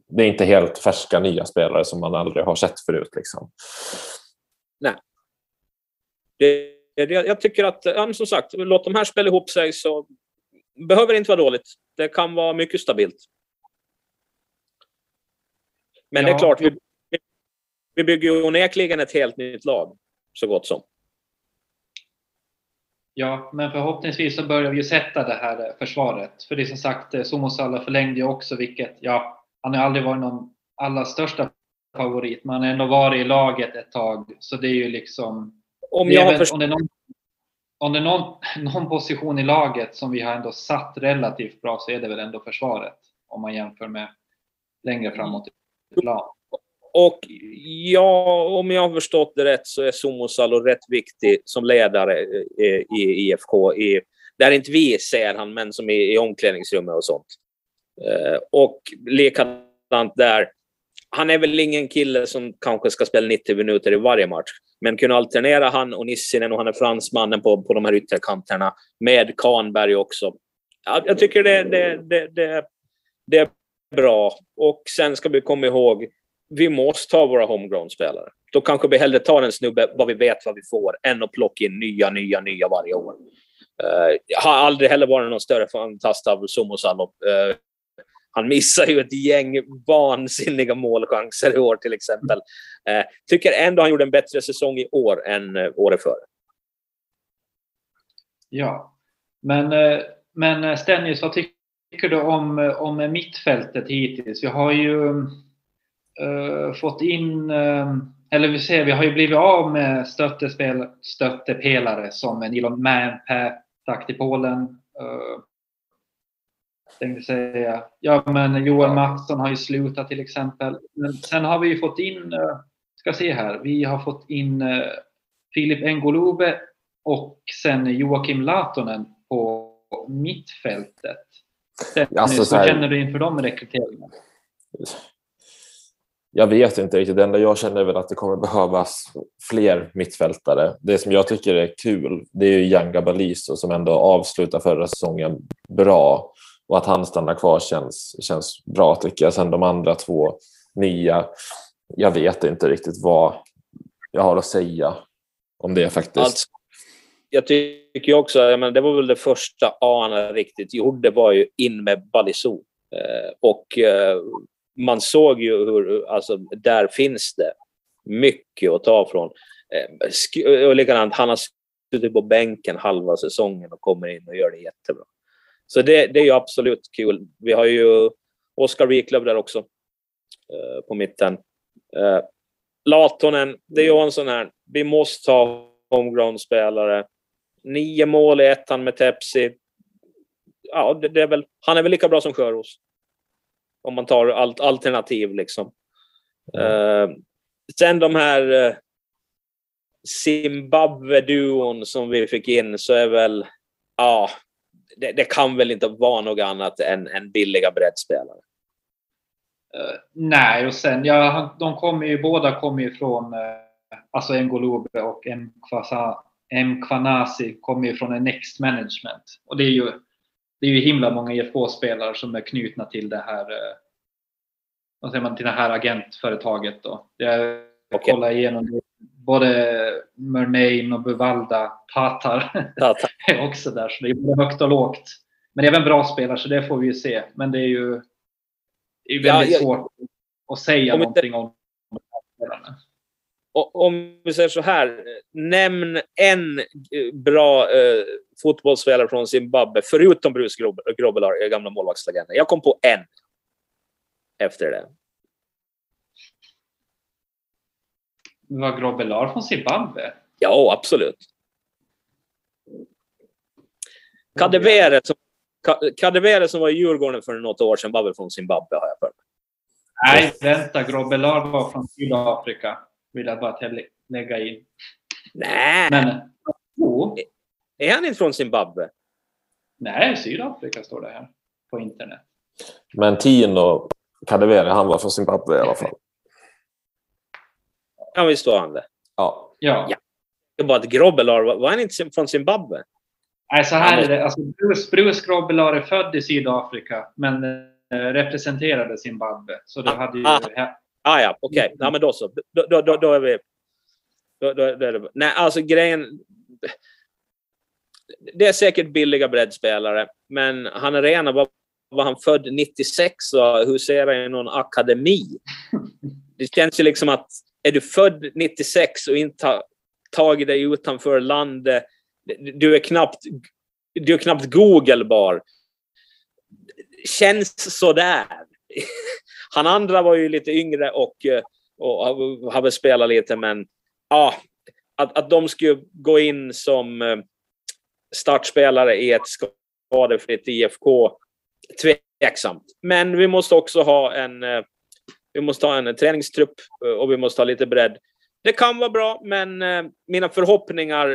Det är inte helt färska nya spelare som man aldrig har sett förut. Liksom. Nej. Det, jag tycker att, som sagt, låt de här spela ihop sig så behöver inte vara dåligt. Det kan vara mycket stabilt. Men ja. det är klart, vi, vi bygger ju onekligen ett helt nytt lag, så gott som. Ja, men förhoppningsvis så börjar vi sätta det här försvaret. För det är som sagt, eh, Somosalla förlängde ju också, vilket, ja, han har aldrig varit någon allra största favorit, men han har ändå varit i laget ett tag. Så det är ju liksom... Om, jag väl, om det är, någon, om det är någon, någon position i laget som vi har ändå satt relativt bra så är det väl ändå försvaret. Om man jämför med längre framåt i plan. Och ja, om jag har förstått det rätt så är Somosalo rätt viktig som ledare i IFK. I, där inte vi ser han, men som i, i omklädningsrummet och sånt. Eh, och likadant där. Han är väl ingen kille som kanske ska spela 90 minuter i varje match, men kunna alternera han och Nissinen och han är fransmannen på, på de här ytterkanterna med Kanberg också. Jag, jag tycker det, det, det, det, det är bra. Och sen ska vi komma ihåg, vi måste ha våra homegrown-spelare. Då kanske vi hellre tar en snubbe vad vi vet vad vi får, än att plocka in nya, nya, nya varje år. Uh, jag har aldrig heller varit någon större fantast av Somosalo. Uh, eh, han missar ju ett gäng vansinniga målchanser i år till exempel. Eh, tycker ändå han gjorde en bättre säsong i år än eh, året före. Ja, men, eh, men Stennis, vad tycker du om, om mittfältet hittills? Vi har ju uh, fått in, eller vi ser, vi har ju blivit av med stöttespel, stöttepelare som Nilon Manpä, stack i Polen tänkte säga, ja men Joel Mattsson har ju slutat till exempel. Men sen har vi ju fått in, uh, ska se här, vi har fått in uh, Filip Engolube och sen Joakim Latonen på mittfältet. alltså, Hur känner du inför de rekryteringarna? Jag vet inte riktigt. Det enda jag känner är väl att det kommer behövas fler mittfältare. Det som jag tycker är kul det är ju Yanga Baliso som ändå avslutar förra säsongen bra och att han stannar kvar känns, känns bra tycker jag. Sen de andra två nya, jag vet inte riktigt vad jag har att säga om det faktiskt. Alltså, jag tycker också, jag menar, det var väl det första Arne riktigt gjorde var ju in med Baliso. Eh, och eh, man såg ju hur, alltså där finns det mycket att ta från. Eh, och likadant, han har suttit på bänken halva säsongen och kommer in och gör det jättebra. Så det, det är ju absolut kul. Vi har ju Oskar Wiklöf där också eh, på mitten. Eh, Latonen, det är ju en sån här, vi måste ha homegrown-spelare. Nio mål i ettan med Tepsi. Ja, det, det, är väl, han är väl lika bra som Sjöros. Om man tar allt alternativ liksom. Mm. Uh, sen de här uh, Zimbabwe-duon som vi fick in så är väl, ja, det, det, kan väl inte vara något annat än, än billiga breddspelare. Uh, nej, och sen, ja, de kommer ju, båda kommer ju från, uh, alltså Ngolube och Mkwanasi kommer ju från en Next Management. Och det är ju, det är ju himla många IFK-spelare som är knutna till det här, uh, vad säger man, till det här agentföretaget då. Jag okay. kollar igenom. Både Murnane och Buvalda Patar är [LAUGHS] också där, så det är både högt och lågt. Men även bra spelare, så det får vi ju se. Men det är ju det är väldigt ja, jag, svårt att säga om någonting om spelarna. Om vi säger så här, nämn en bra eh, fotbollsspelare från Zimbabwe, förutom Bruce Grobbelaar, gamla målvaktslegenden. Jag kom på en efter det. Var Grobbelaar från Zimbabwe? Ja, absolut. Kadewere som Kadewere som var i Djurgården för något år sedan var väl från Zimbabwe har jag för mig. Nej, vänta. Grobelar var från Sydafrika. Vill jag bara lägga in. Nej. Men, jo. Är han inte från Zimbabwe? Nej, Sydafrika står det här på internet. Men Tino Kadewere, han var från Zimbabwe i alla fall. Ja, visst var han det. Ja. ja. ja. Det var att Grobelar, var han inte från Zimbabwe? Nej, så här är det. Alltså, Bruce, Bruce Grobbelaar är född i Sydafrika, men eh, representerade Zimbabwe. Så det ah, hade ju... Ah, ah ja, okej. Okay. Ja, men då så. Då, då, då, då är vi... Då, då, då är det... Nej, alltså grejen... Det är säkert billiga breddspelare, men han är rena. Var, var han född 96 och huserar i någon akademi? [LAUGHS] Det känns ju liksom att är du född 96 och inte har tagit dig utanför landet du är knappt, du är knappt Googlebar. Känns sådär. [LAUGHS] Han andra var ju lite yngre och, eh, och har väl spelat lite, men ja, att, att de skulle gå in som eh, startspelare i ett skadefritt IFK, tveksamt. Men vi måste också ha en, eh, vi måste ha en träningstrupp eh, och vi måste ha lite bredd. Det kan vara bra, men mina förhoppningar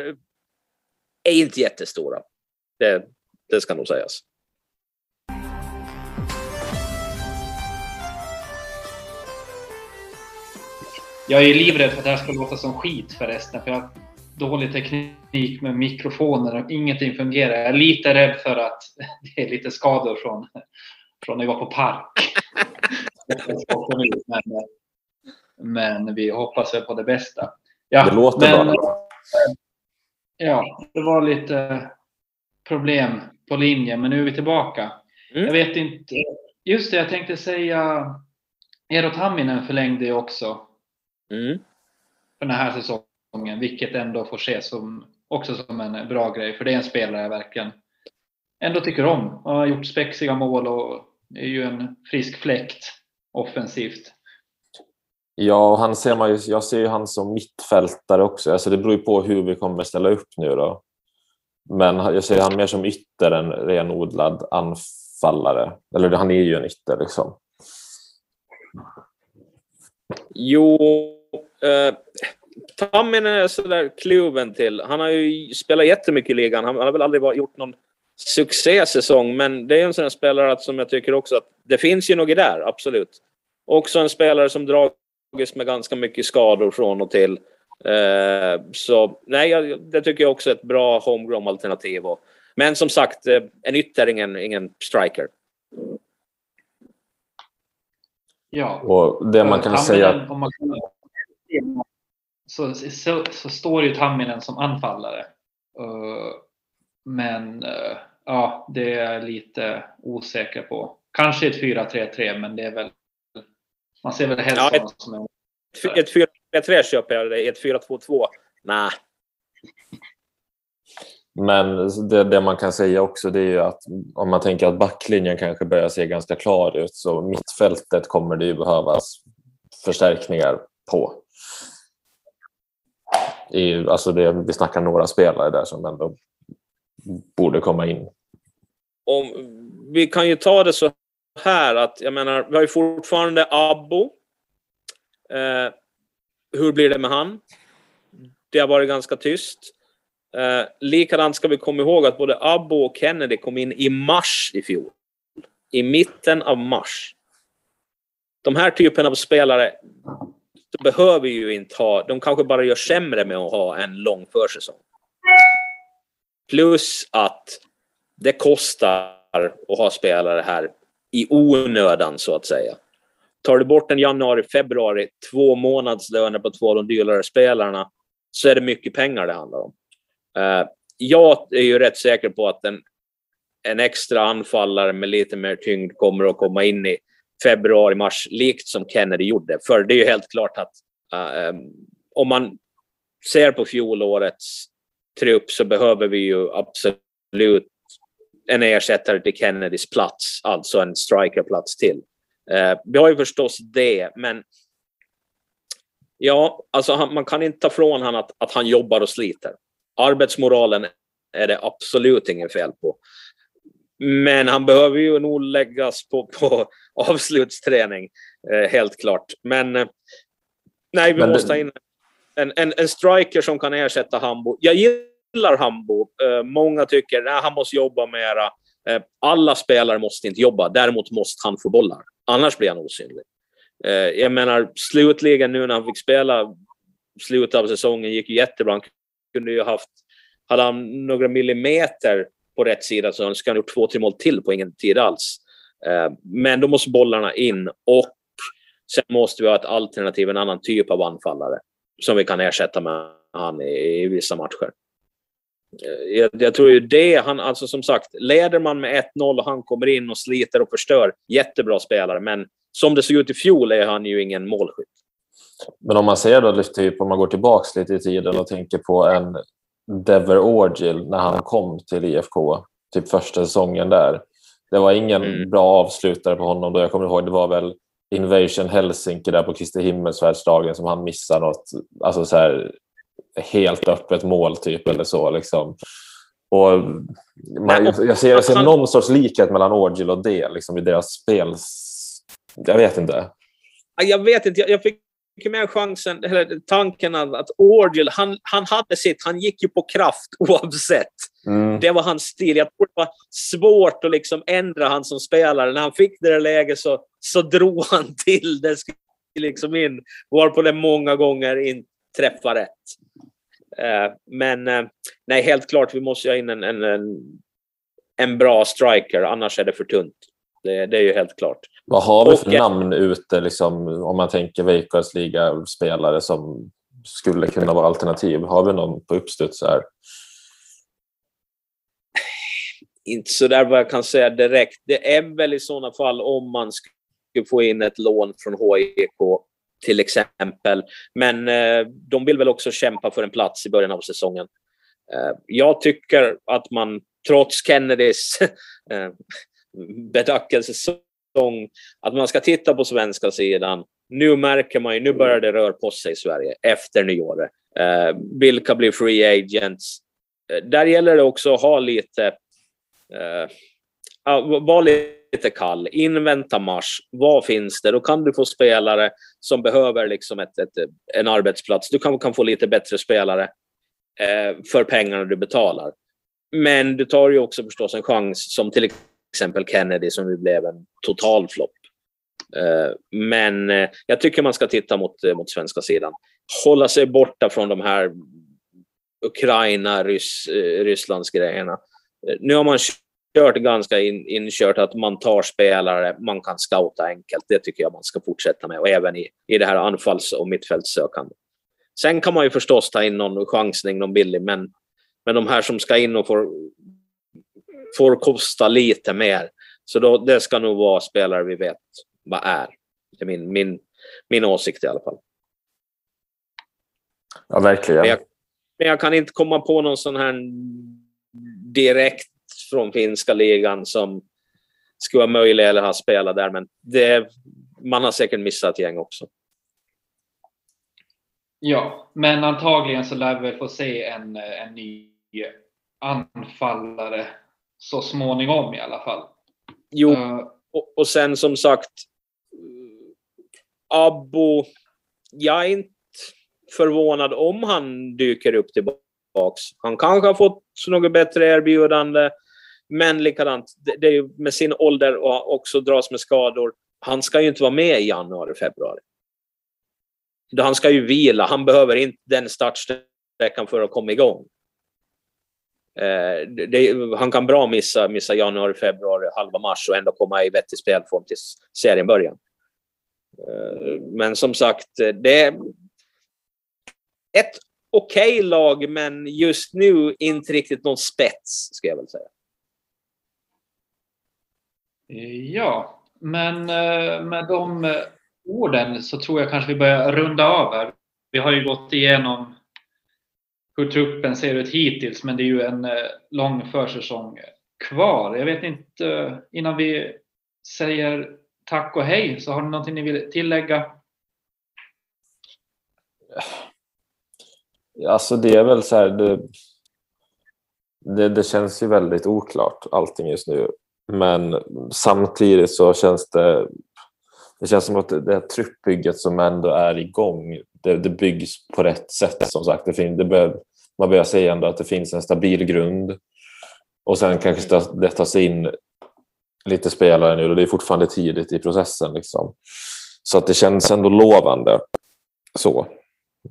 är inte jättestora. Det, det ska nog sägas. Jag är livrädd för att det här ska låta som skit förresten. För jag har dålig teknik med mikrofoner och ingenting fungerar. Jag är lite rädd för att [LAUGHS] det är lite skador från, från när jag var på park. [LAUGHS] men, men vi hoppas på det bästa. Ja, det låter men, bra. Ja, det var lite problem på linjen, men nu är vi tillbaka. Mm. Jag vet inte. Just det, jag tänkte säga Eero Tamminen förlängde ju också mm. för den här säsongen, vilket ändå får ses som, också som en bra grej, för det är en spelare jag verkligen ändå tycker om. Han har gjort spexiga mål och är ju en frisk fläkt offensivt. Ja, han ser man ju, jag ser ju han som mittfältare också. Alltså det beror ju på hur vi kommer ställa upp nu. Då. Men jag ser han mer som ytter än renodlad anfallare. Eller han är ju en ytter liksom. Jo, eh, Tamminen är sådär kluven till. Han har ju spelat jättemycket i ligan. Han har väl aldrig gjort någon succésäsong, men det är en sån spelare som jag tycker också att det finns ju något där, absolut. Också en spelare som drar med ganska mycket skador från och till. Eh, så nej, det tycker jag också är ett bra homegrown-alternativ. Men som sagt, eh, en ytter, ingen, ingen striker. Ja. Och det man kan säga... Om man kan, så, så, så, står ju Tamminen som anfallare. Uh, men uh, ja, det är jag lite osäker på. Kanske ett 4-3-3, men det är väl man ser väl helst ja, ett, som en... Ett 4-3 köper jag, det. ett 4-2-2, nej. Men det, det, man kan säga också det är ju att om man tänker att backlinjen kanske börjar se ganska klar ut så mittfältet kommer det ju behövas förstärkningar på. I, alltså det, vi snackar några spelare där som ändå borde komma in. Om, vi kan ju ta det så här att, jag menar, vi har ju fortfarande Abbo. Eh, hur blir det med han? Det har varit ganska tyst. Eh, likadant ska vi komma ihåg att både Abbo och Kennedy kom in i mars i fjol. I mitten av mars. de här typen av spelare behöver ju inte ha, de kanske bara gör sämre med att ha en lång försäsong. Plus att det kostar att ha spelare här i onödan så att säga. Tar du bort en januari, februari, två månadslöner på två av de dyrare spelarna så är det mycket pengar det handlar om. Eh, jag är ju rätt säker på att en, en extra anfallare med lite mer tyngd kommer att komma in i februari, mars, likt som Kennedy gjorde. För det är ju helt klart att uh, om man ser på fjolårets trupp så behöver vi ju absolut en ersättare till Kennedys plats, alltså en strikerplats till. Uh, vi har ju förstås det, men ja, alltså han, man kan inte ta från honom att, att han jobbar och sliter. Arbetsmoralen är det absolut inget fel på. Men han behöver ju nog läggas på, på [LAUGHS] avslutsträning, eh, helt klart. Men eh, nej, vi Men måste ha in en, en, en striker som kan ersätta Hambo. Jag gillar Hambo. Eh, många tycker att han måste jobba mera. Eh, alla spelare måste inte jobba, däremot måste han få bollar. Annars blir han osynlig. Eh, jag menar, slutligen nu när han fick spela slutet av säsongen gick jättebra. Han kunde ju haft, hade han några millimeter på rätt sida så skulle han gjort två, tre mål till på ingen tid alls. Eh, men då måste bollarna in och sen måste vi ha ett alternativ, en annan typ av anfallare som vi kan ersätta med han i, i vissa matcher. Eh, jag, jag, tror ju det, han, alltså som sagt, leder man med 1-0 och han kommer in och sliter och förstör, jättebra spelare, men som det såg ut i fjol är han ju ingen målskytt. Men om man ser då, typ, om man går tillbaka lite i tiden och tänker på en Dever Orgil när han kom till IFK, typ första säsongen där. Det var ingen mm. bra avslutare på honom då. Jag kommer ihåg, det var väl Invasion Helsinki där på Kristi himmelsfärdsdagen som han missade något, alltså så här, helt öppet mål typ eller så. Liksom. Och man, jag ser, jag ser någon sorts likhet mellan Orgil och det liksom, i deras spel. Jag vet inte. Jag vet inte. Jag fick mycket mer chansen, eller tanken att Orgel, han, han hade sitt, han gick ju på kraft [LAUGHS] oavsett. Mm. Det var hans stil. Jag tror det var svårt att liksom ändra han som spelare. När han fick det där läget så, så drog [LAUGHS] han till det liksom in, varpå det många gånger inte träffade rätt. Uh, men uh, nej, helt klart, vi måste ha in en, en, en, en bra striker, annars är det för tunt. Det, det, är ju helt klart. Vad har vi för och, namn ute, liksom, om man tänker Veikkaus liga-spelare som skulle kunna vara alternativ? Har vi någon på uppstuds här? Inte så där vad jag kan säga direkt. Det är väl i sådana fall om man skulle få in ett lån från HIK till exempel. Men eh, de vill väl också kämpa för en plats i början av säsongen. Eh, jag tycker att man trots Kennedys [LAUGHS] eh, att man ska titta på svenska sidan. Nu märker man ju, nu börjar det röra på sig i Sverige efter nyåret. Eh, vilka blir free agents? Eh, där gäller det också att ha lite, eh, vara lite Lite kall, invänta mars. Vad finns det? Då kan du få spelare som behöver liksom ett, ett en arbetsplats. Du kan, kan få lite bättre spelare eh, för pengarna du betalar. Men du tar ju också förstås en chans som till exempel Kennedy som ju blev en total flopp. Eh, men eh, jag tycker man ska titta mot, eh, mot svenska sidan. Hålla sig borta från de här Ukraina, Ryss, eh, Rysslands grejerna. Eh, nu har man kört ganska in, inkört att man tar spelare, man kan scouta enkelt. Det tycker jag man ska fortsätta med och även i, i det här anfalls och mittfältssökande. Sen kan man ju förstås ta in någon chansning, någon billig, men, men de här som ska in och får får kosta lite mer. Så då, det ska nog vara spelare vi vet vad är. Det är min, min, min åsikt i alla fall. Ja, verkligen. Men jag, men jag kan inte komma på någon sån här direkt från finska ligan som skulle vara möjlig eller ha spelat där, men det, man har säkert missat gäng också. Ja, men antagligen så lär vi få se en, en ny anfallare så småningom i alla fall. Jo, uh, och, och, sen som sagt, Abbo, jag är inte förvånad om han dyker upp tillbaks. Han kanske har fått något bättre erbjudande, men likadant, det, det är med sin ålder och också dras med skador. han ska ju inte vara med i januari, februari. Han ska ju vila, han behöver inte den startsträckan för att komma igång. Eh, det, han kan bra missa, missa januari, februari, halva mars och ändå komma i vettig spelform till serien början. Eh, men som sagt, eh, det är ett okej okay lag, men just nu inte riktigt någon spets, ska jag väl säga. Eh, ja, men eh, med de eh, orden så tror jag kanske vi börjar runda av här. Vi har ju gått igenom hur truppen ser ut hittills, men det är ju en lång försäsong kvar. Jag vet inte, innan vi säger tack och hej, så har ni någonting ni vill tillägga? Alltså det är väl så här, det, det, det, känns ju väldigt oklart allting just nu. Men samtidigt så känns det, det känns som att det här truppbygget som ändå är igång, det, det byggs på rätt sätt som sagt. Det, fin, det bör, man börjar se ändå att det finns en stabil grund. Och sen kanske det tas in lite spelare nu och det är fortfarande tidigt i processen. Liksom. Så att det känns ändå lovande. Så.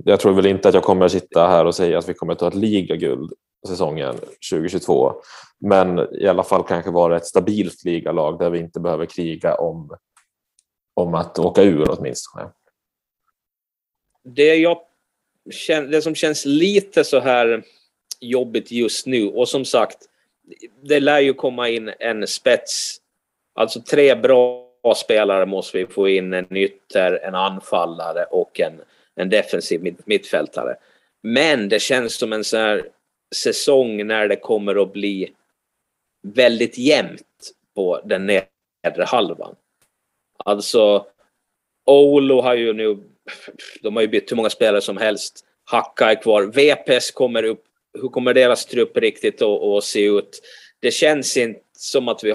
Jag tror väl inte att jag kommer att sitta här och säga att vi kommer att ta ett ligaguld säsongen 2022. Men i alla fall kanske vara ett stabilt ligalag där vi inte behöver kriga om, om att åka ur åtminstone. Det jag det som känns lite så här jobbigt just nu och som sagt, det lär ju komma in en spets, alltså tre bra spelare måste vi få in, en ytter, en anfallare och en, en defensiv mittfältare. Men det känns som en så här säsong när det kommer att bli väldigt jämnt på den nedre halvan. Alltså, Olo har ju nu de har ju bytt hur många spelare som helst. Hacka är kvar. VPS kommer upp. Hur kommer deras trupp riktigt att, att se ut? Det känns inte som att vi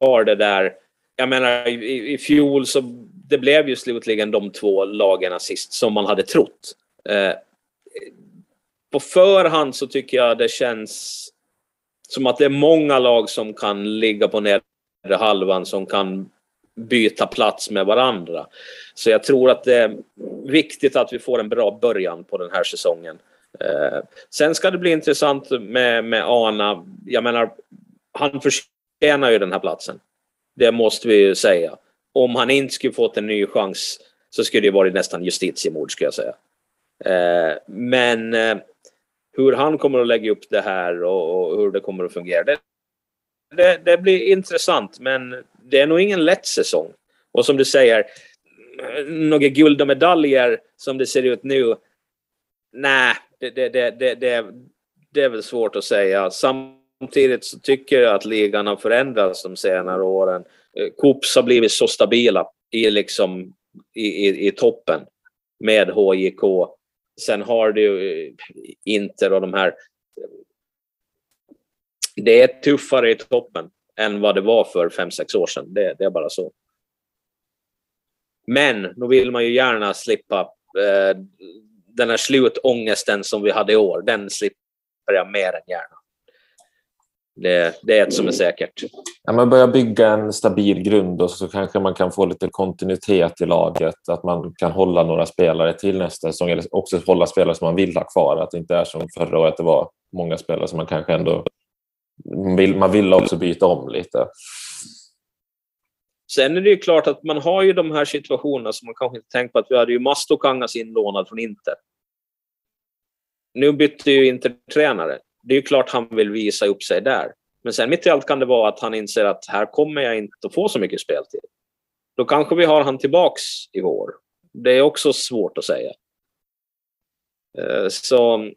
har det där. Jag menar, i, i fjol så det blev ju slutligen de två lagen sist som man hade trott. Eh, på förhand så tycker jag det känns som att det är många lag som kan ligga på nedre halvan som kan byta plats med varandra. Så jag tror att det är viktigt att vi får en bra början på den här säsongen. Eh, sen ska det bli intressant med, med Ana. Jag menar, han förtjänar ju den här platsen. Det måste vi ju säga. Om han inte skulle fått en ny chans så skulle det varit nästan justitiemord skulle jag säga. Eh, men eh, hur han kommer att lägga upp det här och, och hur det kommer att fungera, det, det, det, blir intressant. Men det är nog ingen lätt säsong. Och som du säger, några guld och medaljer som det ser ut nu. Nej, det, det, det, det, det, det är väl svårt att säga. Samtidigt så tycker jag att ligan har förändrats de senare åren. Coops har blivit så stabila i, liksom, i, i, i toppen med HJK. Sen har du eh, Inter och de här. Det är tuffare i toppen än vad det var för fem sex år sedan. Det, det är bara så. Men då vill man ju gärna slippa eh, den här slutångesten som vi hade i år. Den slipper jag mer än gärna. Det, det är ett som är säkert. Ja, man börjar bygga en stabil grund och så kanske man kan få lite kontinuitet i laget. Att man kan hålla några spelare till nästa säsong eller också hålla spelare som man vill ha kvar. Att det inte är som förra året, det var många spelare som man kanske ändå vill, man vill också byta om lite. Sen är det ju klart att man har ju de här situationerna som man kanske inte tänkt på att vi hade ju Mastokangas inlånad från Inter. Nu bytte ju Inter tränare. Det är ju klart han vill visa upp sig där. Men sen mitt i allt kan det vara att han inser att här kommer jag inte att få så mycket speltid. Då kanske vi har han tillbaks i vår. Det är också svårt att säga. Eh, så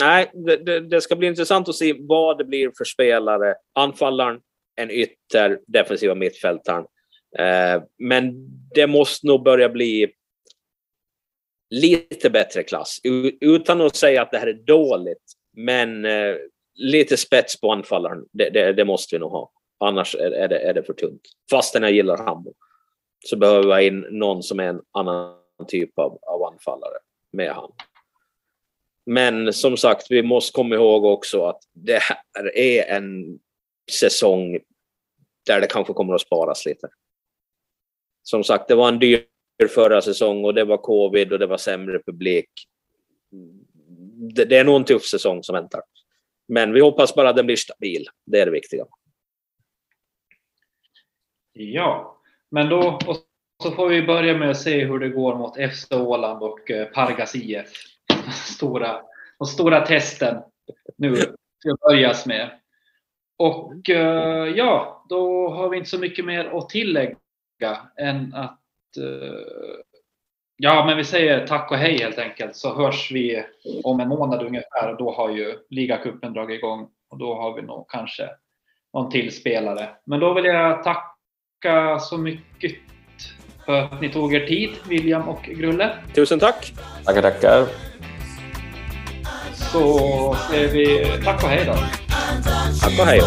nej, det, det, det, ska bli intressant att se vad det blir för spelare. Anfallaren, en ytter, defensiva mittfältaren. Eh, men det måste nog börja bli lite bättre klass. Utan att säga att det här är dåligt, men eh, lite spets på anfallaren, det, det, det, måste vi nog ha. Annars är, är, det, är det för tunt. Fastän jag gillar Hambo så behöver jag ha in någon som är en annan typ av, av anfallare med han. Men som sagt, vi måste komma ihåg också att det här är en säsong där det kanske kommer att sparas lite. som sagt, det var en dyr förra säsong och det var covid och det var sämre publik. Det, det är nog en tuff säsong som väntar. Men vi hoppas bara att den blir stabil. Det är det viktiga. Ja, men då och så får vi börja med att se hur det går mot FC Åland och eh, Pargas IF. [LAUGHS] Stora, de stora testen nu ska börjas med. Och eh, ja, då har vi inte så mycket mer att tillägga än att eh, Ja, men vi säger tack och hej helt enkelt så hörs vi om en månad ungefär och då har ju ligacupen dragit igång och då har vi nog kanske någon till spelare. Men då vill jag tacka så mycket för att ni tog er tid, William och Grulle. Tusen tack! Tackar, tackar! Så säger vi tack och hej då. Tack och hej!